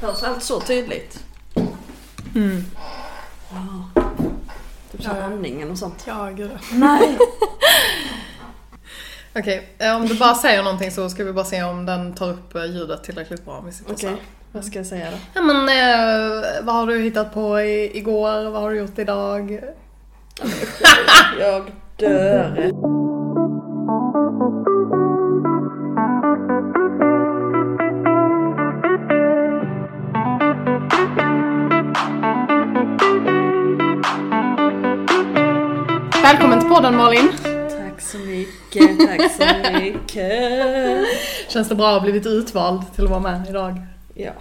Hörs allt så tydligt? Mm. Ja. Typ så Ja. andningen och sånt. Ja, gud. Nej. Okej, eh, om du bara säger någonting så ska vi bara se om den tar upp eh, ljudet tillräckligt bra om vi sitter Okej, här. vad ska jag säga då? Ja men eh, vad har du hittat på i, igår? Vad har du gjort idag? Jag dör. Välkommen till podden Malin! Tack så mycket, tack så mycket. Känns det bra att ha blivit utvald till att vara med idag? Ja,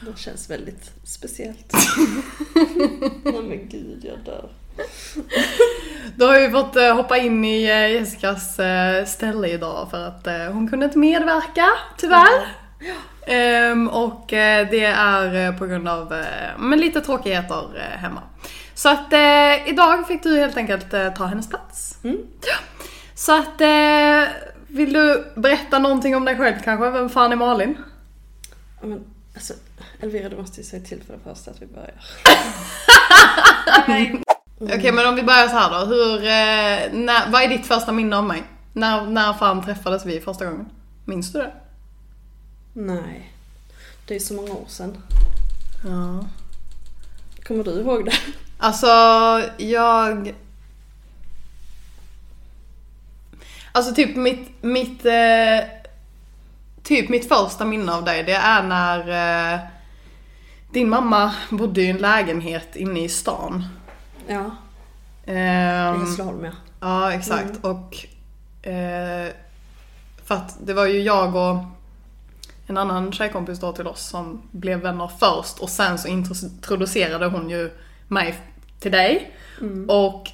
det känns väldigt speciellt. Nej men gud, jag dör. Då har vi fått eh, hoppa in i eh, Jessicas eh, ställe idag för att hon kunde inte medverka, tyvärr. Ehm, och det är på grund av men lite tråkigheter hemma. Så att eh, idag fick du helt enkelt eh, ta hennes plats. Mm. Ja. Så att, eh, vill du berätta någonting om dig själv kanske? Vem fan är Malin? Ja, Men, alltså, Elvira du måste ju säga till för det första att vi börjar. Okej men om vi börjar så här då. Hur, eh, när, vad är ditt första minne av mig? När, när fan träffades vi första gången? Minns du det? Nej, det är så många år sedan. Ja. Kommer du ihåg det? Alltså, jag... Alltså typ mitt, mitt, eh, typ mitt första minne av dig, det är när eh, din mamma bodde i en lägenhet inne i stan. Ja, Ehm, Hässleholm ja. Ja, exakt. Och eh, för att det var ju jag och en annan tjejkompis då till oss som blev vänner först och sen så introducerade hon ju mig till dig. Och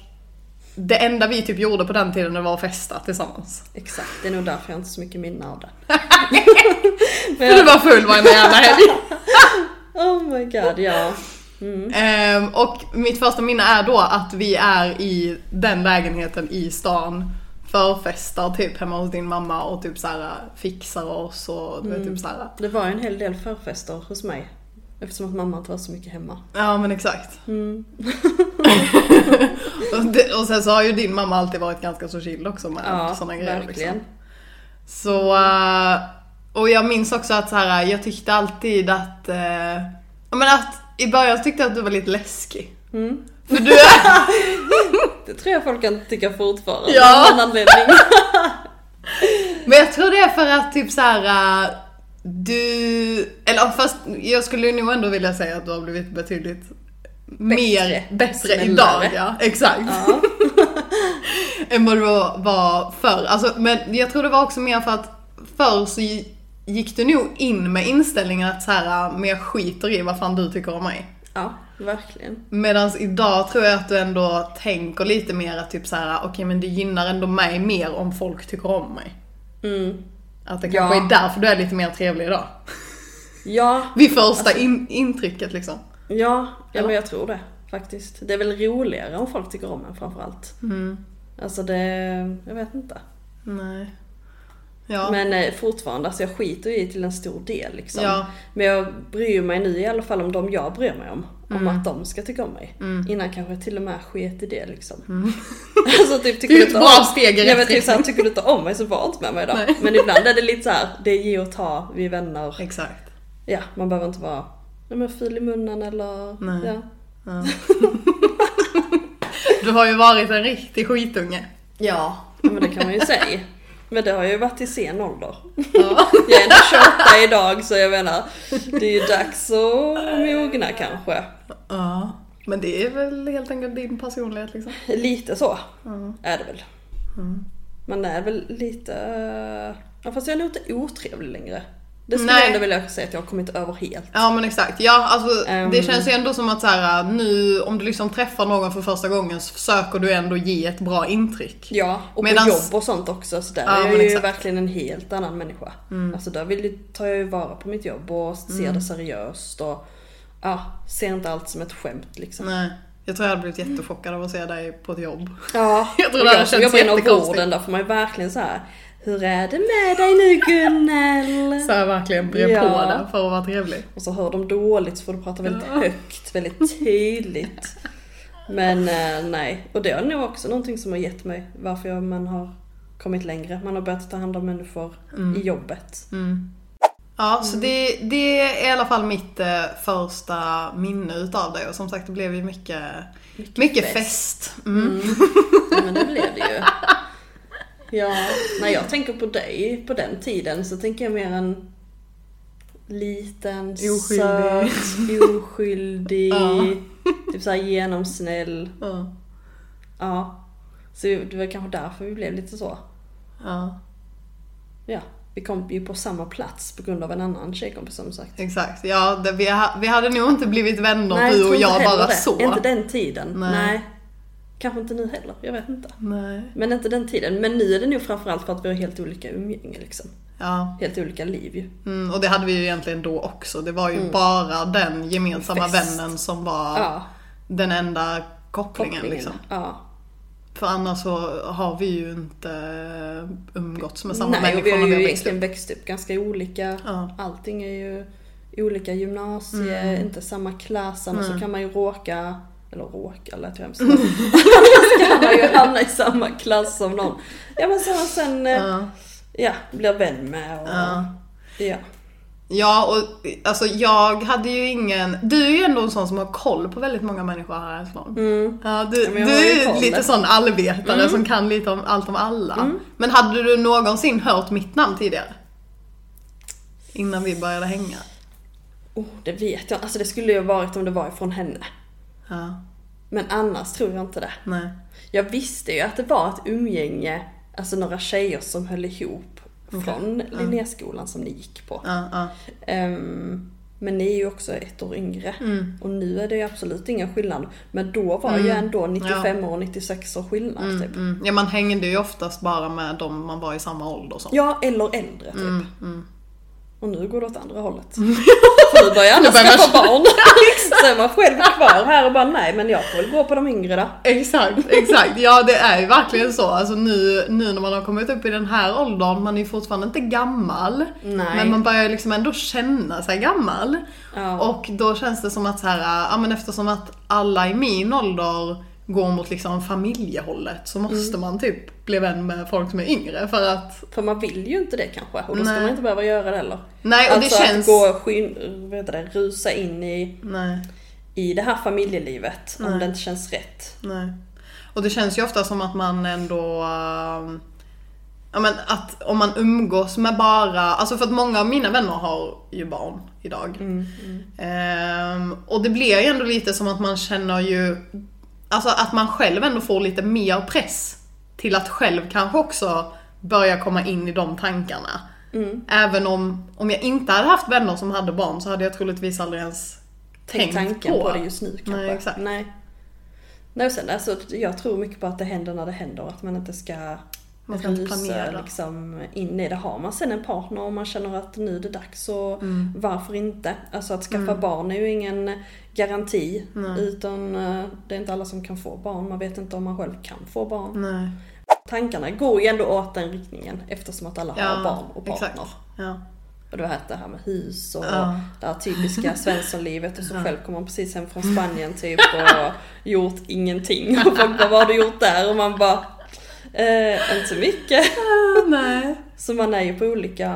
det enda vi typ gjorde på den tiden det var att festa tillsammans. Exakt, det är nog därför jag inte har så mycket minne av det. För du var full varenda jävla helg. Oh my god, ja. Mm. Ehm, och mitt första minne är då att vi är i den lägenheten i stan förfestar typ hemma hos din mamma och typ såhär fixar oss och du vet typ såhär. Det var ju en hel del förfester hos mig. Eftersom att mamma inte var så mycket hemma. Ja men exakt. Mm. och, det, och sen så har ju din mamma alltid varit ganska så chill också med Ja, såna grejer verkligen. liksom. Så, eh, och jag minns också att så här, jag tyckte alltid att, eh, men att i början tyckte jag att du var lite läskig. Mm. För du är, Det tror jag folk kan tycka fortfarande. Ja. Av någon anledning. men jag tror det är för att typ så här. Du, eller fast jag skulle nog ändå vilja säga att du har blivit betydligt mer, bättre Snällare. idag ja, exakt. Ja. än vad det var- förr. Alltså, men jag tror det var också mer för att förr så gick du nog in med inställningen att så här, men jag skiter i vad fan du tycker om mig. ja, verkligen. Medan idag tror jag att du ändå tänker lite mer att typ så här, okej men det gynnar ändå mig mer om folk tycker om mig. Mm. Att det Ja. kanske är därför du är lite mer trevlig idag. Ja, Vid första in, intrycket liksom. ja, ja men jag tror det faktiskt. Det är väl roligare om folk tycker om en framförallt. Mm. Alltså det, jag vet inte. Nej. Ja. Men eh, fortfarande, alltså jag skiter ju i till en stor del liksom. Ja. Men jag bryr mig nu i alla fall om de jag bryr mig om. Om Mm. att de ska tycka om mig. Innan kanske jag till och med sket i det liksom. Mm. alltså typ tycker Det är ett inte bra om steg i rätt typ såhär, riktning. tycker du inte om mig så var inte med mig då. Nej. Men ibland är det lite så här, det är ge och ta, vi är vänner. Exakt. Ja, man behöver inte vara nej, men ful i munnen eller Nej. ja. Ja. du har ju varit en riktig skitunge. Ja, men det kan man ju säga. Men det har ju varit i sen ålder. Ja. Jag är ändå 28 idag så jag menar, det är ju dags att mogna kanske. ja. Men det är väl helt enkelt din personlighet liksom. Lite så Ja. är det väl. Man är väl lite, ja fast jag är nog inte otrevlig längre. Det skulle Nej. jag ändå vilja säga att jag har kommit över helt. Ja men exakt. Ja alltså Ehm. det känns ju ändå som att så här, nu om du liksom träffar någon för första gången så försöker du ändå ge ett bra intryck. Ja, och Medans- på jobb och sånt också. Så där Ja, är jag ju exakt. verkligen en helt annan människa. Alltså där vill, tar jag ju vara på mitt jobb och ser det seriöst och ja, ser inte allt som ett skämt liksom. Nej. Jag tror jag hade blivit jättechockad av att se dig på ett jobb. Ja, Jag tror det hade jag som känts jobbar inom jättekonstigt. vården där får man ju verkligen så här. Hur är det med dig nu Gunnel? Så jag verkligen brer Ja. på det för att vara trevlig. Och så hör de dåligt så får du prata väldigt Ja. högt, väldigt tydligt. Men eh, nej, och det är nog också någonting som har gett mig varför jag, man har kommit längre. Man har börjat ta hand om människor i jobbet. Mm. Ja, så det, det är i alla fall mitt eh, första minne utav det och som sagt det blev ju mycket, mycket, fest. Mm. Ja men det blev det ju. Ja, när jag tänker på dig på den tiden så tänker jag mer en liten, Oskyldig. söt, oskyldig, Ja. typ såhär genomsnäll. Ja. Ja. Så det var kanske därför vi blev lite så. ja, Ja, vi kom ju på samma plats på grund av en annan tjejkompis som sagt. exakt. Ja, det, vi, ha, vi hade nog inte blivit vänner Nej, du och jag heller bara det. så. Inte den tiden. Nej. Nej. Kanske inte nu heller, jag vet inte. Nej. Men inte den tiden. Men nu är det nog framförallt för att vi har helt olika umgänge liksom. Ja, Helt olika liv ju. mm, och det hade vi ju egentligen då också. Det var ju bara den gemensamma Mm. Fest. vännen som var Ja, den enda kopplingen, kopplingen. liksom. Ja. För annars så har vi ju inte umgåtts med samma Nej, och vi människor har när vi ju har egentligen växt upp ganska olika. Ja. Allting är ju olika gymnasie, Mm. inte samma klass. Annars så kan man ju råka, eller råka lät ju hemskt. Mm. Kan man ju hamna i samma klass som någon. Ja men som man sen, eh, Ja. ja, blir vän med och, Ja. ja. Ja, och alltså jag hade ju ingen... Du är ju ändå en sån som har koll på väldigt många människor här i Hässleholm. Mm. Ja, du, Ja, du är lite sån allvetare som kan lite om allt om alla. Men hade du någonsin hört mitt namn tidigare? Innan vi började hänga? Oh, det vet jag Alltså det skulle ju varit om det var ifrån henne. Ja, Men annars tror jag inte det. nej. Jag visste ju att det var ett umgänge, alltså några tjejer som höll ihop från Linnéskolan som ni gick på. Ja, ja. Ehm, men ni är ju också ett år yngre. Mm. Och nu är det ju absolut ingen skillnad. Men då var ju ändå 95 Ja. år och 96 år skillnad typ. Mm. Ja, man hängde ju oftast bara med dem man var i samma ålder som. Ja, eller äldre typ. Mm, Och nu går det åt andra hållet. För nu börjar alla skaffa barn. Så är man själv kvar här och bara nej men jag får väl gå på de yngre då. Exakt, exakt. Ja det är ju verkligen så. Alltså nu, nu när man har kommit upp i den här åldern, man är ju fortfarande inte gammal. Nej. Men man börjar liksom ändå känna sig gammal. Ja. Och då känns det som att så här, ja men eftersom att alla i min ålder går mot liksom familjehållet så måste man typ bli vän med folk som är yngre för att För man vill ju inte det kanske. Och då ska Nej. man inte behöva göra det heller. Nej och alltså det känns... att gå skyn, heter det, rusa in i, Nej, i det här familjelivet om Nej. det inte känns rätt. nej. Och det känns ju ofta som att man ändå ehm, Ja men att om man umgås med bara, alltså för att många av mina vänner har ju barn idag. Ehm, och det blir ju ändå lite som att man känner ju, alltså att man själv ändå får lite mer press till att själv kanske också börja komma in i de tankarna. Även om, om jag inte hade haft vänner som hade barn så hade jag troligtvis aldrig ens Tänk tänkt tanken på. det just nu kanske. Nej, exakt. Nej. Nej, sen, alltså, jag tror mycket på att det händer när det händer. Att man inte ska Man ska inte planera. liksom, in i det. Har man sen en partner och man känner att nu är det dags så Mm. varför inte? Alltså att skaffa barn är ju ingen garanti. Utan eh, det är inte alla som kan få barn. Man vet inte om man själv kan få barn. Nej. Tankarna går ju ändå åt den riktningen eftersom att alla har barn och partner. Ja. Och du vet det här med hus och Ja. det här typiska svenssonlivet och så själv kommer man precis hem från Spanien typ och gjort ingenting. Och folk bara, vad har du gjort där? Och man bara, eh, inte så mycket. Nej. Så man är ju på olika,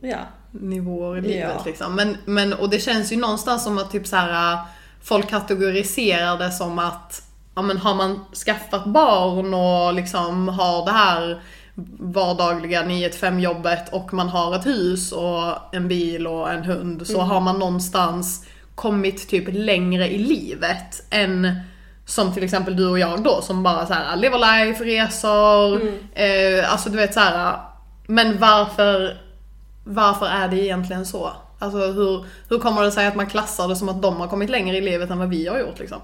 ja. Nivåer i livet Ja. liksom. Men, men, och det känns ju någonstans som att typ så här äh, folk kategoriserar det som att ja, men har man skaffat barn och liksom har det här vardagliga 9-5 jobbet och man har ett hus och en bil och en hund så har man någonstans kommit typ längre i livet än som till exempel du och jag då som bara så här lever life, resor, eh, alltså du vet så här. Men varför, varför är det egentligen så? Alltså hur, hur kommer det sig att man klassar det som att de har kommit längre i livet än vad vi har gjort liksom?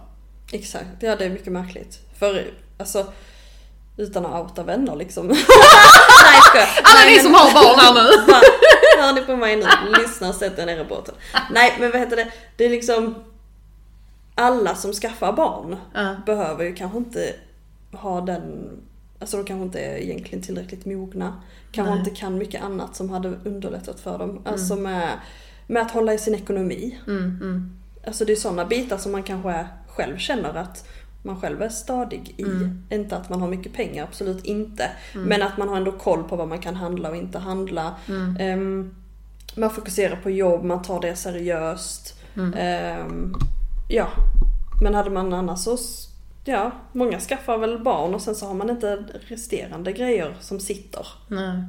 Exakt, ja det är mycket märkligt. För alltså, utan att outa vänner liksom. Nej jag. Alla Nej, ni men- som har barn här nu! Hör ni på mig nu? Lyssna och sätt er ner i båten. Nej men vad heter det? Det är liksom alla som skaffar barn Ja. behöver ju kanske inte ha den Alltså de kanske inte är egentligen tillräckligt mogna. Kanske Nej. Mm. inte kan mycket annat som hade underlättat för dem. Alltså med, med att hålla i sin ekonomi. Mm, mm. Alltså det är sådana bitar som man kanske själv känner att man själv är stadig i. Mm. Inte att man har mycket pengar, absolut inte. Men att man har ändå koll på vad man kan handla och inte handla. Mm. Ehm, man fokuserar på jobb, man tar det seriöst. Mm. Ja, men hade man annars så, ja, många skaffar väl barn och sen så har man inte resterande grejer som sitter. Nej.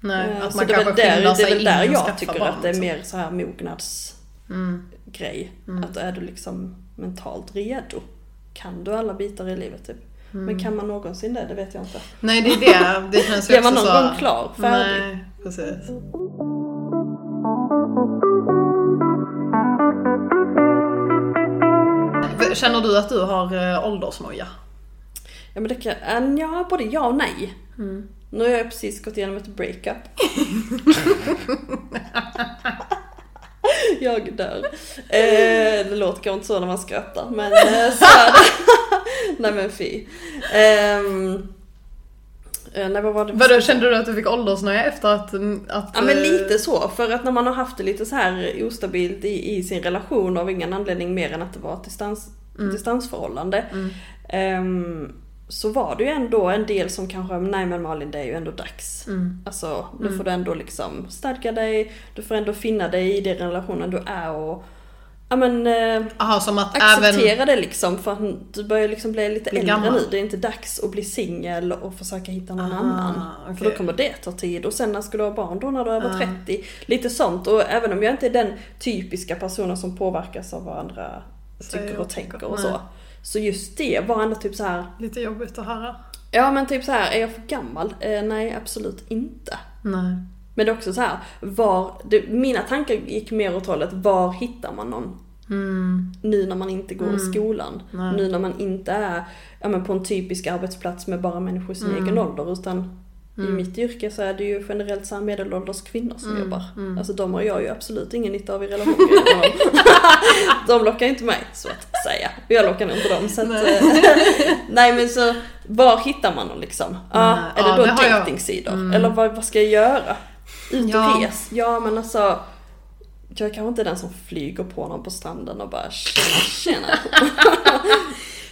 Nej, Eh, att så man det är kanske väl där, det är sig väl där jag tycker barn, att det är liksom. mer så här mognadsgrej. Mm. Att är du liksom mentalt redo? Kan du alla bitar i livet typ? Mm. Men kan man någonsin det? Det vet jag inte. Nej, det är det. Det känns ju Är man också någon så... gång klar? Färdig? Nej, precis. Känner du att du har eh, åldersnoja? Ja men det kan, ja både ja och nej. Mm. Nu har jag precis gått igenom ett breakup. jag dör. Eh, det låter kanske inte så när man skrattar men eh, så är det. nej men fy. Eh, nej vad var det? Vadå, kände du att du fick åldersnoja efter att... att Ja men eh, lite så, för att när man har haft det lite så här ostabilt i, i sin relation av ingen anledning mer än att det var ett distans, distansförhållande. Mm. ehm, så var det ju ändå en del som kanske, nej men Malin det är ju ändå dags. Mm. Alltså nu får du ändå liksom stadga dig, du får ändå finna dig i den relationen du är och ja men eh, Aha, som att acceptera även... det liksom för att du börjar liksom bli lite Bli äldre gammal. nu. Det är inte dags att bli singel och försöka hitta någon Ah, annan. För okej. då kommer det ta tid och sen när ska du ha barn då när du är över Ah. 30? Lite sånt och även om jag inte är den typiska personen som påverkas av vad andra tycker och tänker och så. Så just det var ändå typ så här. Lite jobbigt att höra. ja men typ så här, är jag för gammal? Eh, nej absolut inte. Nej. Men det är också så här, var, det, mina tankar gick mer åt hållet, var hittar man någon Mm. nu när man inte går i skolan? Nej. Nu när man inte är ja, men på en typisk arbetsplats med bara människor i sin Mm. egen ålder utan i mitt yrke så är det ju generellt så här medelålders kvinnor som Mm, jobbar. mm. Alltså de har jag ju absolut ingen nytta av i relationen. de lockar inte mig så att säga. Jag lockar inte dem. Så att, Nej. nej. nej men så, var hittar man dem liksom? Ja, Nej, är det ja, då dejtingsidor? Mm. Eller vad, vad ska jag göra? Ut och Ja. res? Ja men alltså jag är kanske inte den som flyger på någon på stranden och bara tjena tjena.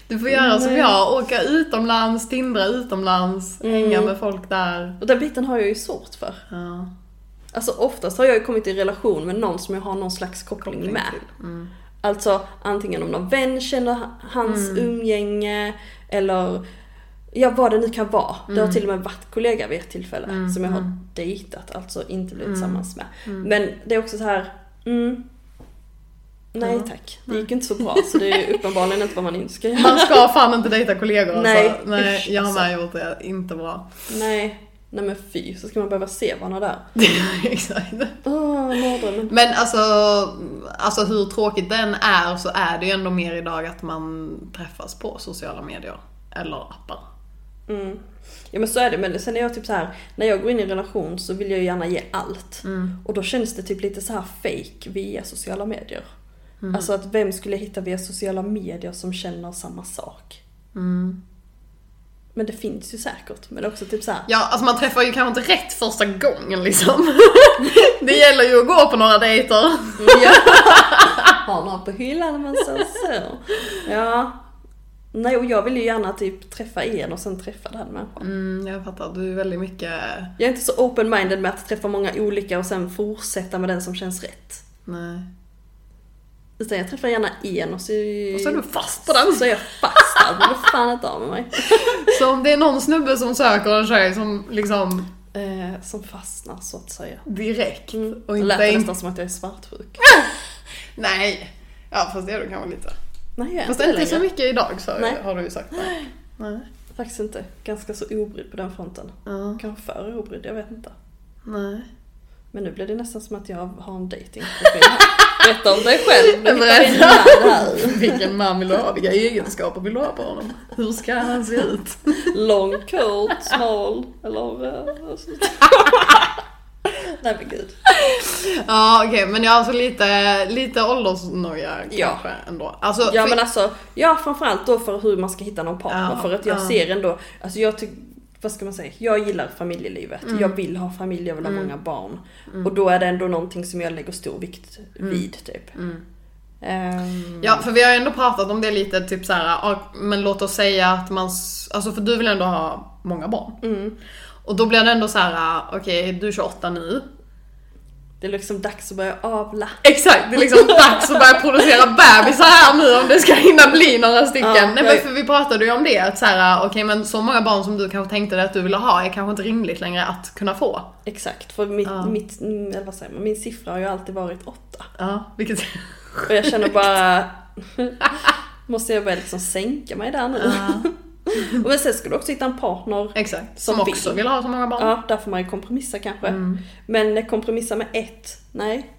Du får göra som jag, åka utomlands, tindra utomlands, Mm. hänga med folk där. Och den biten har jag ju svårt för. Ja, Alltså oftast har jag ju kommit i relation med någon som jag har någon slags koppling, koppling med. Mm. Alltså antingen om någon vän känner hans Mm. umgänge eller ja vad det nu kan vara. Det har Mm. till och med varit kollega vid ett tillfälle Mm, som jag har mm. dejtat, alltså inte blivit Mm. tillsammans med. Mm. Men det är också så här, mm, nej tack. Det gick inte så bra så det är uppenbarligen inte vad man inte ska göra. Man ska fan inte dejta kollegor Nej, alltså. Nej, jag har alltså. med gjort det. Inte bra. Nej, nej men fy, så ska man behöva se varandra där. Exakt. Mardrömmen. Men alltså, alltså hur tråkigt den är så är det ju ändå mer idag att man träffas på sociala medier. Eller appar. Mm. Ja men så är det, men sen är jag typ så här när jag går in i en relation så vill jag ju gärna ge allt. Mm. Och då känns det typ lite så här fake via sociala medier. Mm. Alltså att vem skulle jag hitta via sociala medier som känner samma sak? Mm. Men det finns ju säkert. Men också typ så här. Ja, alltså man träffar ju kanske inte rätt första gången liksom. det gäller ju att gå på några dejter. Ja. Har några på hyllan men så så. Ja. Nej och jag vill ju gärna typ träffa en och sen träffa den människan. Mm, jag fattar, du är väldigt mycket... Jag är inte så open-minded med att träffa många olika och sen fortsätta med den som känns rätt. Nej. Utan jag träffar gärna en och så, Och så är du fast på den. så är jag fast där. Det vill fan inte av med mig. Så om det är någon snubbe som söker en tjej som liksom Eh, som fastnar så att säga. direkt Mm. och det inte... lät det in- nästan som att jag är svartsjuk. Nej. Ja fast det är du kanske lite. Nej Fast inte inte så mycket idag så Nej. har du ju sagt. Nej. Nej. Faktiskt inte. Ganska så obrydd på den fronten. Ja. Kanske för obrydd, jag vet inte. Nej. Men nu blir det nästan som att jag har en datingprofil. Berätta om dig själv. Berätta. Vilken man vill du ha? Vilka egenskaper vill du ha på honom? Hur ska han se ut? Lång, kort, smal eller... Nej men gud. Ja okej, men jag har alltså lite, lite åldersnoja Ja. kanske ändå. Alltså, Ja för- men alltså, ja framförallt då för hur man ska hitta någon partner. Ja, för att jag ja. ser ändå, alltså jag tycker, vad ska man säga, jag gillar familjelivet. Mm. Jag vill ha familj, jag vill ha många barn. Och då är det ändå någonting som jag lägger stor vikt Mm. vid typ. Ehm, Ja, för vi har ju ändå pratat om det lite, typ så här, men låt oss säga att man, alltså för du vill ändå ha många barn. mm. Och då blir det ändå så här, okej du är 28 nu. Det är liksom dags att börja avla. Exakt, det är liksom dags att börja producera bebisar här nu om det ska hinna bli några stycken. Ja, Nej men för vi pratade ju om det, att så här, okej men så många barn som du kanske tänkte dig att du ville ha är kanske inte rimligt längre att kunna få. Exakt, för mitt, Ja. mitt, mm, eller vad säger man, min siffra har ju alltid varit åtta. Ja, vilket... Och jag känner bara, måste jag börja liksom sänka mig där nu? Ja, men sen ska du också hitta en partner exakt, som, Som också vill. vill ha så många barn. Ja, där får man ju kompromissa kanske. Mm. Men kompromissa med ett, nej.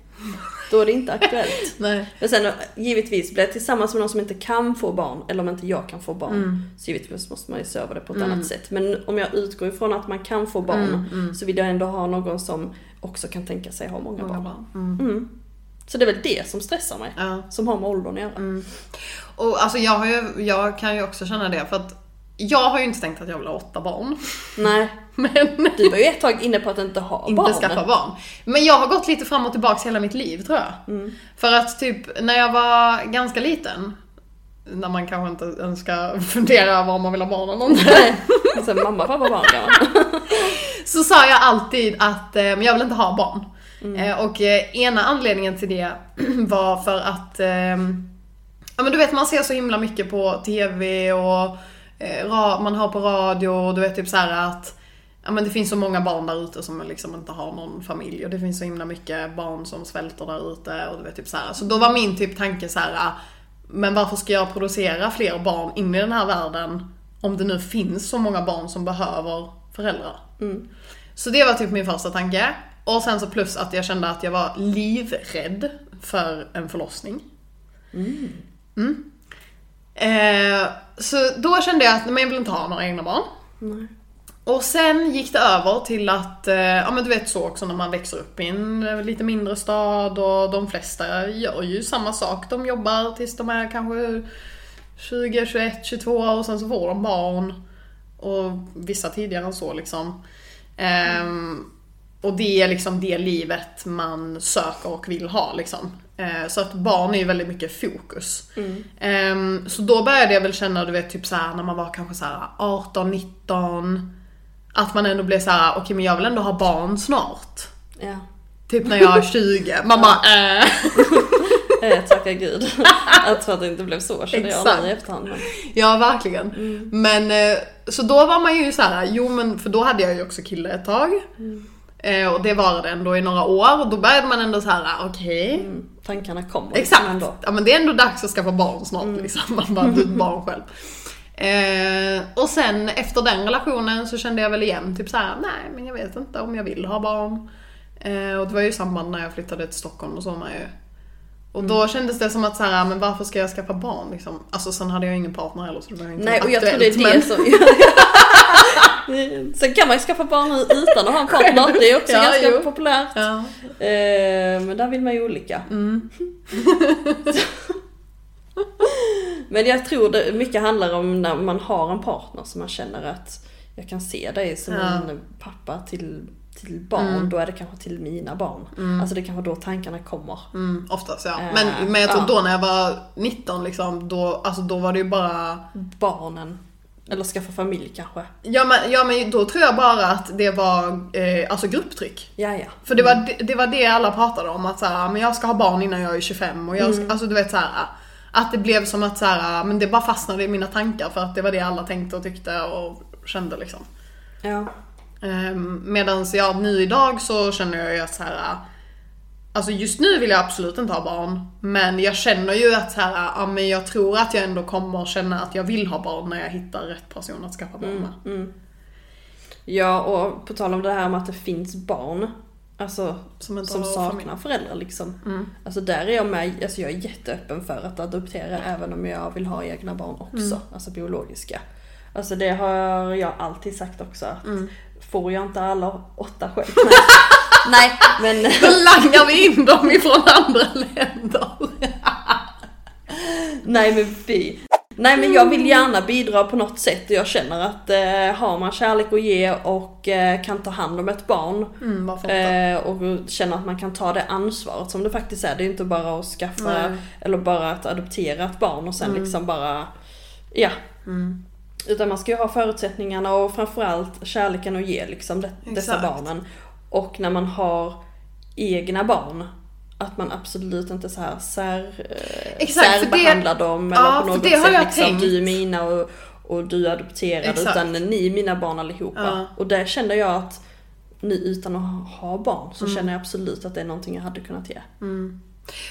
Då är det inte aktuellt. Nej. Men sen givetvis, blir jag tillsammans med någon som inte kan få barn, eller om inte jag kan få barn, Mm. så givetvis måste man ju se över det på ett annat sätt. Men om jag utgår ifrån att man kan få barn, Mm, så vill jag ändå ha någon som också kan tänka sig ha många, Många barn. barn. Mm. Mm. Så det är väl det som stressar mig, Ja. som har med åldern att göra. Mm. Och alltså jag, har ju, jag kan ju också känna det för att jag har ju inte tänkt att jag vill ha åtta barn. Nej, Men du var ju ett tag inne på att inte ha inte barn. skaffa barn. Men jag har gått lite fram och tillbaks hela mitt liv tror jag. Mm. För att typ när jag var ganska liten, när man kanske inte ens ska fundera över om man vill ha barn eller inte. Nej, så mamma, pappa, barn man. Så sa jag alltid att eh, men jag vill inte ha barn. Eh, och eh, ena anledningen till det var för att Ja men du vet man ser så himla mycket på TV och man har på radio och du vet typ så att Ja men det finns så många barn där ute som liksom inte har någon familj och det finns så himla mycket barn som svälter där ute och du vet typ så här. Så då var min typ tanke så här. Men varför ska jag producera fler barn in i den här världen om det nu finns så många barn som behöver föräldrar? Mm. Så det var typ min första tanke. Och sen så plus att jag kände att jag var livrädd för en förlossning. Mm. Eh, så då kände jag att men jag vill inte ha några egna barn. Nej. Och sen gick det över till att, eh, ja men du vet så också när man växer upp i en eh, lite mindre stad och de flesta gör ju samma sak. De jobbar tills de är kanske 20, 21, 22 och sen så får de barn. Och vissa tidigare än så liksom. Ehm, och det är liksom det livet man söker och vill ha liksom. Eh, så att barn är ju väldigt mycket fokus. Mm. Ehm, så då började jag väl känna, du vet typ så här när man var kanske så här 18, 19. Att man ändå blev så här: okej men jag vill ändå ha barn snart. Ja. Typ när jag är 20. Man bara, äh. Eh, tacka gud. Jag tror att det inte blev så kände jag Exakt. nu i efterhand. Men... Ja verkligen. Men eh, så då var man ju så här, jo men för då hade jag ju också kille ett tag. Eh, och det varade ändå i några år och då började man ändå så här, okej. Mm, tankarna kommer Exakt. liksom ändå. Ja men det är ändå dags att skaffa barn snart liksom. Man bara, du ett barn själv. Eh, och sen efter den relationen så kände jag väl igen typ så här: nej men jag vet inte om jag vill ha barn. Eh, och det var ju i samband när jag flyttade till Stockholm och så med ju. Och då kändes det som att så här, men varför ska jag skaffa barn liksom? Alltså sen hade jag ingen partner heller så det var inte Nej och jag tror det är det men- som... Sen kan man ju skaffa barn utan att ha en partner. Det är också Ja, ganska jo. populärt. Ja. Eh, men där vill man ju olika. Mm. Men jag tror det mycket handlar om när man har en partner som man känner att jag kan se dig som Ja. en pappa till, till barn. Mm. Då är det kanske till mina barn. Alltså det är kanske då tankarna kommer. Mm, oftast ja. Eh, Men, men jag tror ja. då när jag var 19 liksom, då, alltså, då var det ju bara Barnen. Eller skaffa familj kanske. Ja men, ja men då tror jag bara att det var eh, alltså grupptryck. Ja, ja. För det var det, det var det alla pratade om, att så här, men jag ska ha barn innan jag är 25 och jag ska, Mm. alltså du vet så här, Att det blev som att så här, men det bara fastnade i mina tankar för att det var det alla tänkte och tyckte och kände liksom. Ja. Um, Medan jag nu idag så känner jag ju att så här. Alltså just nu vill jag absolut inte ha barn. Men jag känner ju att så här, ja, men jag tror att jag ändå kommer känna att jag vill ha barn när jag hittar rätt person att skaffa barn med. Mm. Ja, och på tal om det här med att det finns barn. Alltså Som som saknar familj. föräldrar liksom. Mm. Alltså där är jag med, alltså jag är jätteöppen för att adoptera även om jag vill ha egna barn också. Mm. Alltså biologiska. Alltså det har jag alltid sagt också att Mm. får jag inte alla åtta själv. Nej, men... Då langar vi in dem ifrån andra länder. Nej men fy. Nej men jag vill gärna bidra på något sätt och jag känner att eh, har man kärlek att ge och eh, kan ta hand om ett barn Mm, eh, och känner att man kan ta det ansvaret som det faktiskt är. Det är inte bara att skaffa Nej. eller bara att adoptera ett barn och sen Mm. liksom bara, ja. Utan man ska ju ha förutsättningarna och framförallt kärleken att ge liksom de, dessa barnen. Och när man har egna barn, att man absolut inte så här sär, eh, Exakt, för det- särbehandlar dem eller Ja, på något sätt jag liksom, tänkt. du är mina och, och du är adopterad Exakt. utan ni är mina barn allihopa. Ja. Och där kände jag att nu utan att ha barn så Mm. känner jag absolut att det är någonting jag hade kunnat ge.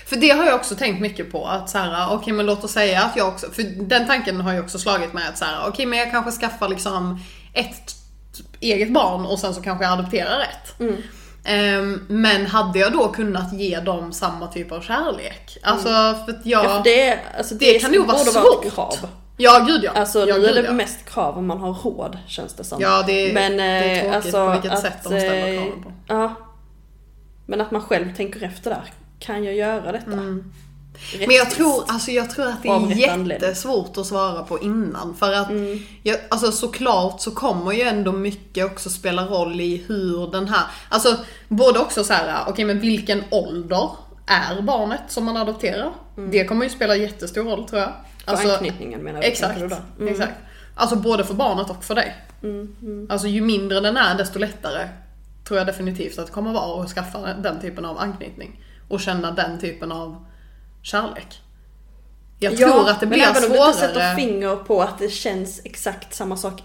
För det har jag också tänkt mycket på att så här, okej men låt oss säga att jag också, för den tanken har ju också slagit mig att så här, okej men jag kanske skaffar liksom ett eget barn och sen så kanske jag adopterar ett. Mm. Ehm, men hade jag då kunnat ge dem samma typ av kärlek? Alltså för att jag... Ja, för det, alltså, det kan nog vara svårt. ett krav. Ja gud ja. Alltså ja, nu är det ja. mest krav om man har råd känns det som. Ja det, Men, det är eh, tråkigt alltså på vilket att, sätt de ställer eh, kraven på. Ja. Men att man själv tänker efter där. Kan jag göra detta? Mm. Men jag tror, alltså jag tror att det är anledning. jättesvårt att svara på innan. För att, Mm. jag, alltså såklart så kommer ju ändå mycket också spela roll i hur den här, alltså både också så här, okej men vilken ålder är barnet som man adopterar? Det kommer ju spela jättestor roll tror jag. Mm. För Alltså, anknytningen menar du? exakt? Mm. exakt. Alltså både för barnet och för dig. Alltså ju mindre den är desto lättare tror jag definitivt att det kommer vara att skaffa den typen av anknytning. Och känna den typen av kärlek. Jag tror att det blir men även om du inte sätter svårare. finger på att det känns exakt samma sak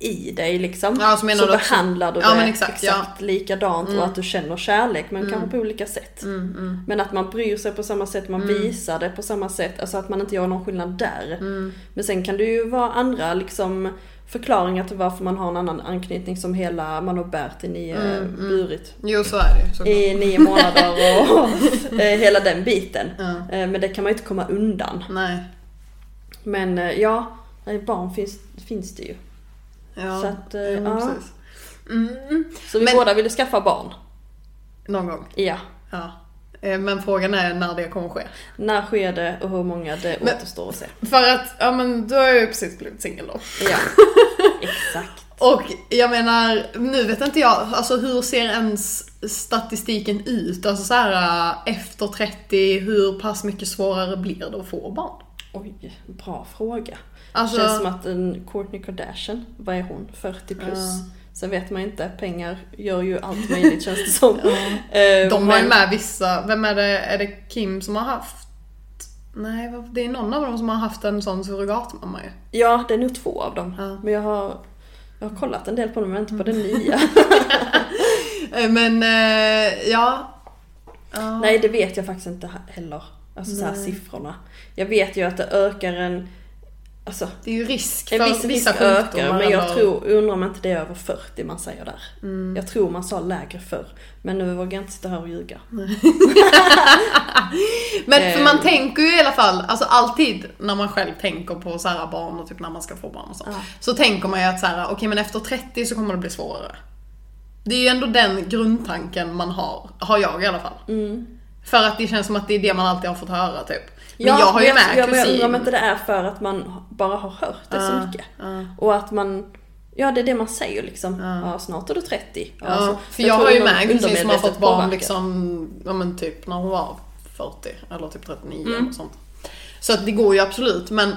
i dig liksom. Ja, så menar du också- behandlar du Ja, det men exakt, exakt, ja. likadant och att du känner kärlek men kanske på olika sätt. Mm, Men att man bryr sig på samma sätt, man visar det på samma sätt. Alltså att man inte gör någon skillnad där. Mm. Men sen kan det ju vara andra liksom förklaringar till varför man har en annan anknytning som hela man och Bertil i mm, burit Jo så är det såklart. i nio månader och eh, hela den biten. Ja. Eh, Men det kan man ju inte komma undan. Nej. Men eh, ja, barn finns, finns det ju. Ja, Så att, ja, ja. precis. Mm, Så vi Men- båda ville skaffa barn. någon gång. Ja. Ja. Eh, Men frågan är när det kommer ske. När sker det och hur många det Men- återstår att se. För att, ja men du har ju precis blivit singel då. Ja, exakt. Och jag menar, nu vet inte jag, alltså hur ser ens statistiken ut? Alltså så här äh, efter 30, hur pass mycket svårare blir det att få barn? Oj, bra fråga. Alltså, Känns som att en Kourtney Kardashian, vad är hon? 40 plus? Ja. Sen vet man inte, pengar gör ju allt möjligt känns det som. Eh, de har ju med vissa, vem är det, är det Kim som har haft? Nej, det är någon av dem som har haft en sån surrogatmamma ju. Ja, det är nog två av dem. Ja. Men jag har, jag har kollat en del på dem, men inte på den nya. Eh, Men, eh, ja. Nej, det vet jag faktiskt inte heller. Alltså så siffrorna. Jag vet ju att det ökar en... Alltså, Det är ju risk för viss vissa risk sjukdomar. ökar, men jag eller- tror, undrar om inte det är över 40 man säger där. Mm. Jag tror man sa lägre förr. Men nu vågar jag inte sitta här och ljuga. Men för man Eh. tänker ju i alla fall, alltså alltid när man själv tänker på så här barn och typ när man ska få barn och så. Ja. Så tänker man ju att så här, okej men efter 30 så kommer det bli svårare. Det är ju ändå den grundtanken man har, har jag i alla fall. Mm. För att det känns som att det är det man alltid har fått höra typ. Men jag har ju med jag, ja, men jag kusin. undrar om inte det är för att man bara har hört det så Ja, mycket. ja. Och att man, ja det är det man säger liksom. Ja. Ja, snart är du 30. Ja, Alltså, för jag jag har ju med en kusin som har fått barn påverkar. liksom, ja men typ när hon var 40 eller typ 39 Mm. eller sånt. Så att det går ju absolut men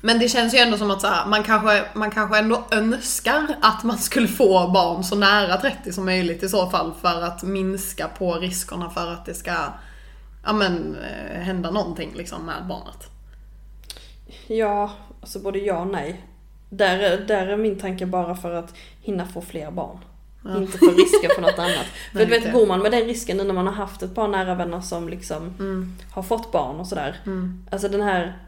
men det känns ju ändå som att så här, man, kanske, man kanske ändå önskar att man skulle få barn så nära 30 som möjligt i så fall för att minska på riskerna för att det ska ja, men, eh, hända någonting liksom med barnet. Ja, alltså både ja och nej. Där, är- där är min tanke bara för att hinna få fler barn. Inte för risken för något annat. För Nej, du vet, går man med den risken nu när man har haft ett par nära vänner som liksom Mm. har fått barn och sådär. Mm. Alltså den här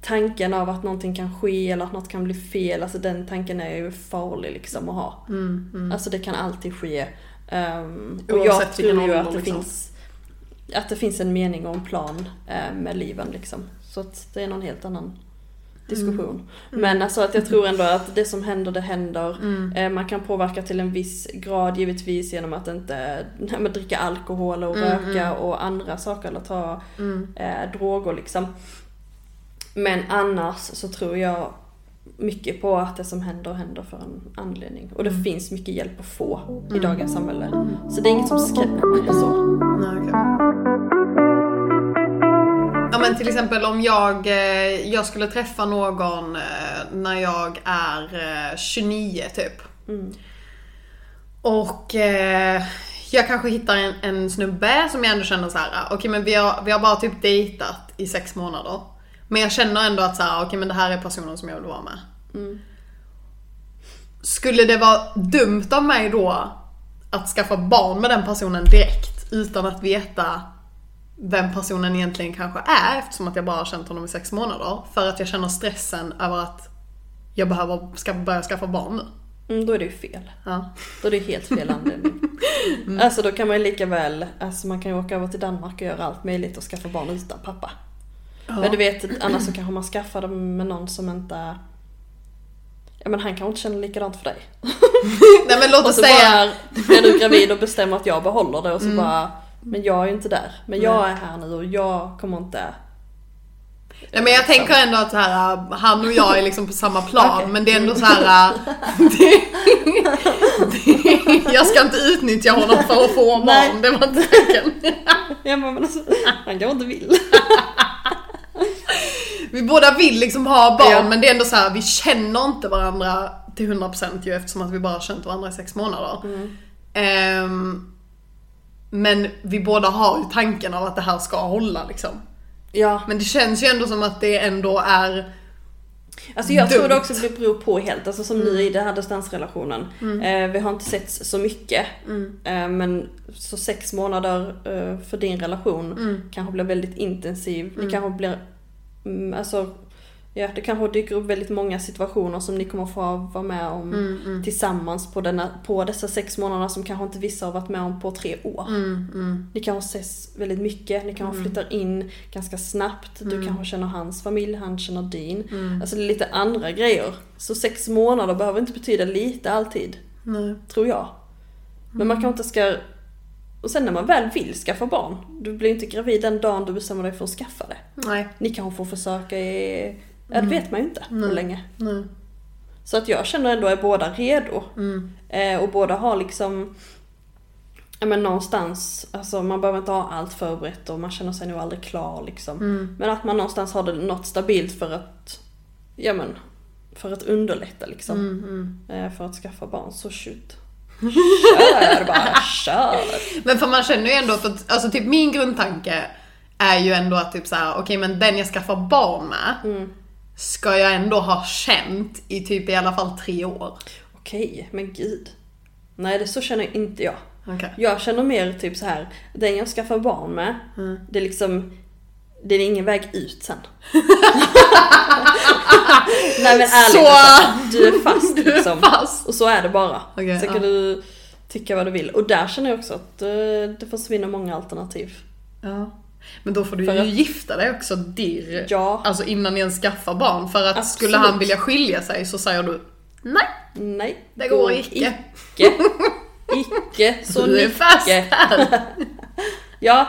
tanken av att någonting kan ske eller att något kan bli fel, alltså den tanken är ju farlig liksom att ha. Mm. Mm. Alltså det kan alltid ske. Um, och jag Oavsett vilken tror ju att det liksom. finns att det finns en mening och en plan eh, med liven liksom. Så att det är någon helt annan diskussion. Men alltså att jag tror ändå att det som händer, det händer. Eh, man kan påverka till en viss grad givetvis genom att inte nej, dricka alkohol och röka och andra saker eller ta eh, droger liksom. Men annars så tror jag mycket på att det som händer händer för en anledning. Och det finns mycket hjälp att få i dagens samhälle. Så det är inget som skrämmer mig så. Nej, okej. Ja men till exempel om jag, eh, jag skulle träffa någon eh, när jag är eh, 29 typ. Och eh, jag kanske hittar en, en snubbe som jag ändå känner så här. ah, okej men vi har, vi har bara typ dejtat i sex månader. Men jag känner ändå att så här, okej men det här är personen som jag vill vara med. Skulle det vara dumt av mig då att skaffa barn med den personen direkt utan att veta vem personen egentligen kanske är eftersom att jag bara har känt honom i sex månader. För att jag känner stressen över att jag behöver ska börja skaffa barn nu. Mm, då är det ju fel. Ja. Då är det helt fel anledning. Alltså då kan man ju lika väl, alltså man kan ju åka över till Danmark och göra allt möjligt och skaffa barn utan pappa. Men du vet, annars så kanske man skaffar dem med någon som inte Ja men han kanske inte känner likadant för dig. Nej men låt Och oss så säga... bara blir du gravid och bestämmer att jag behåller det och så bara Men jag är ju inte där. Men jag är här nu och jag kommer inte Nej men jag tänker ändå att så här, äh, han och jag är liksom på samma plan Okej. men det är ändå så här. äh, det, det, jag ska inte utnyttja honom för att få Nej. barn, det var inte tanken. Ja men alltså, han kanske inte vill. Vi båda vill liksom ha barn Ja. men det är ändå så här, vi känner inte varandra till 100% ju eftersom att vi bara har känt varandra i sex månader. Ehm, men vi båda har ju tanken av att det här ska hålla liksom. Ja, Men det känns ju ändå som att det ändå är alltså jag tror det Dumt. också det beror på helt. Alltså som nu i den här distansrelationen. Eh, vi har inte sett så mycket. Eh, men så sex månader eh, för din relation kanske blir väldigt intensiv. Det kanske blir, mm, alltså Ja, det kanske dyker upp väldigt många situationer som ni kommer få vara med om tillsammans på, denna, på dessa sex månader som kanske inte vissa har varit med om på tre år. Ni kanske ses väldigt mycket, ni kanske flyttar in ganska snabbt, du kanske känner hans familj, han känner din. Alltså det är lite andra grejer. Så sex månader behöver inte betyda lite alltid, Nej. tror jag. Men man kanske inte ska... Och sen när man väl vill skaffa barn, du blir inte gravid den dagen du bestämmer dig för att skaffa det. Nej. Ni kanske får försöka i... Ja, det vet man ju inte hur länge. Nej. Så att jag känner ändå att båda redo. Eh, och båda har liksom, ja men någonstans, alltså man behöver inte ha allt förberett och man känner sig nog aldrig klar liksom. Men att man någonstans har det något stabilt för att, ja men, för att underlätta liksom. Eh, för att skaffa barn, så shoot. Kör bara, kör! Men för man känner ju ändå, att, alltså typ min grundtanke är ju ändå att typ såhär, okej men den jag skaffar barn med ska jag ändå ha känt i typ i alla fall tre år. Okej, men gud. Nej, det så känner inte jag. Okej. Jag känner mer typ så här, den jag skaffar barn med, det är liksom, det är ingen väg ut sen. Nej men ärligt, Så- alltså, du är fast Du är liksom. fast. Och så är det bara. Okej, Sen kan ja. du tycka vad du vill. Och där känner jag också att eh, det försvinner många alternativ. Ja. Men då får du För ju att- gifta dig också dirr. Ja. Alltså innan ni ens skaffar barn. För att skulle Absolut. han vilja skilja sig så säger du nej, Nej, det går icke. Icke. Icke, så du är fast här. Ja,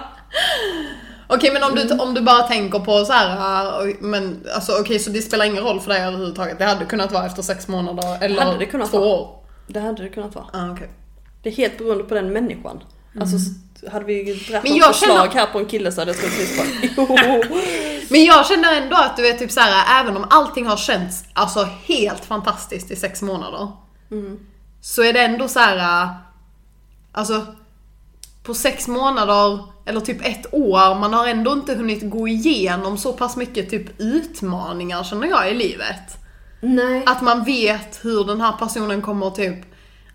Okej men om du, Mm. om du bara tänker på så här, äh, men alltså okej så det spelar ingen roll för dig överhuvudtaget. Det hade kunnat vara efter sex månader eller Hade det kunnat två vara. år. det hade det kunnat vara. Ah, okej. Det är helt beroende på den människan. Alltså s- hade vi dragit Mm. Men jag förslag känner- här på en kille så hade jag troligtvis bara. Men jag känner ändå att du vet typ så här, även om allting har känts alltså helt fantastiskt i sex månader. Så är det ändå så här, alltså på sex månader eller typ ett år, man har ändå inte hunnit gå igenom så pass mycket typ utmaningar känner jag i livet. Nej. Att man vet hur den här personen kommer typ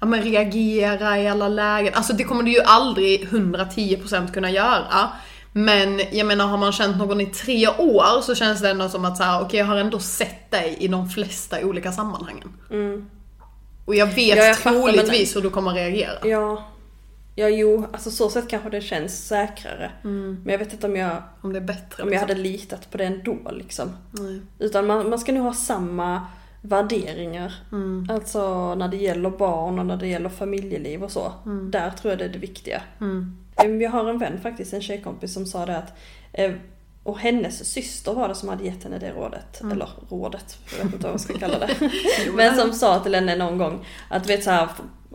ja, men reagera i alla lägen. Alltså det kommer du ju aldrig 110% kunna göra. Men jag menar har man känt någon i tre år så känns det ändå som att så här, okej jag har ändå sett dig i de flesta olika sammanhangen. Och jag vet Ja, jag troligtvis hur du kommer reagera. Ja. Ja, jo, alltså så sätt kanske det känns säkrare. Mm. Men jag vet inte om jag, Om det är bättre. om jag liksom. hade litat på det ändå liksom. Nej. Utan man, man ska nog ha samma värderingar. Mm. Alltså när det gäller barn och när det gäller familjeliv och så. Där tror jag det är det viktiga. Mm. Jag har en vän faktiskt, en tjejkompis som sa det att eh, och hennes syster var det som hade gett henne det rådet. Eller rådet, jag vet inte vad jag ska kalla det. Men som sa till henne någon gång att vet så här,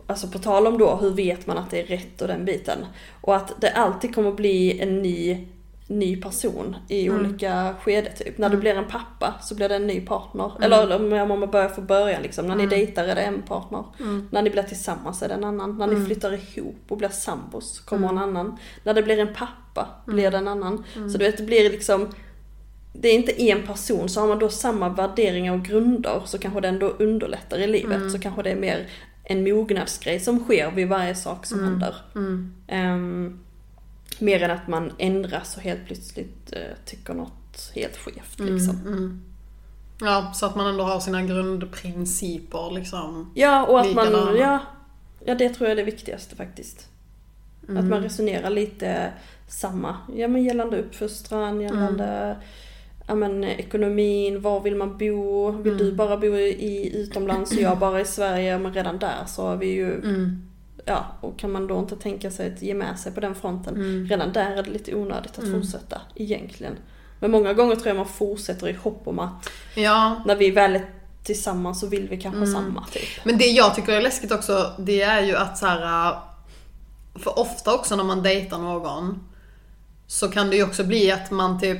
alltså på tal om då hur vet man att det är rätt och den biten. Och att det alltid kommer bli en ny, ny person i olika skede typ. När du blir en pappa så blir det en ny partner. Eller om man börjar från början liksom. När ni dejtar är det en partner. När ni blir tillsammans är det en annan. När ni flyttar ihop och blir sambos kommer en annan. När det blir en pappa blir det en annan. Så du vet det blir liksom det är inte en person, så har man då samma värderingar och grunder så kanske det ändå underlättar i livet. Så kanske det är mer en mognadsgrej som sker vid varje sak som händer. Mm. Mer än att man ändras och helt plötsligt eh, tycker något helt skevt liksom. Mm. Ja, så att man ändå har sina grundprinciper liksom. Ja, och att man, ja, ja det tror jag är det viktigaste faktiskt. Att Mm. man resonerar lite samma, ja men gällande uppfostran, gällande ja, men, ekonomin, var vill man bo? Vill du bara bo i utomlands och jag bara i Sverige? Men redan där så är vi ju, Mm. Ja, och kan man då inte tänka sig att ge med sig på den fronten? Mm. Redan där är det lite onödigt att fortsätta, egentligen. Men många gånger tror jag man fortsätter i hopp om att Ja, när vi väl är tillsammans så vill vi kanske Mm. samma typ. men det jag tycker är läskigt också, det är ju att så här. För ofta också när man dejtar någon så kan det ju också bli att man typ,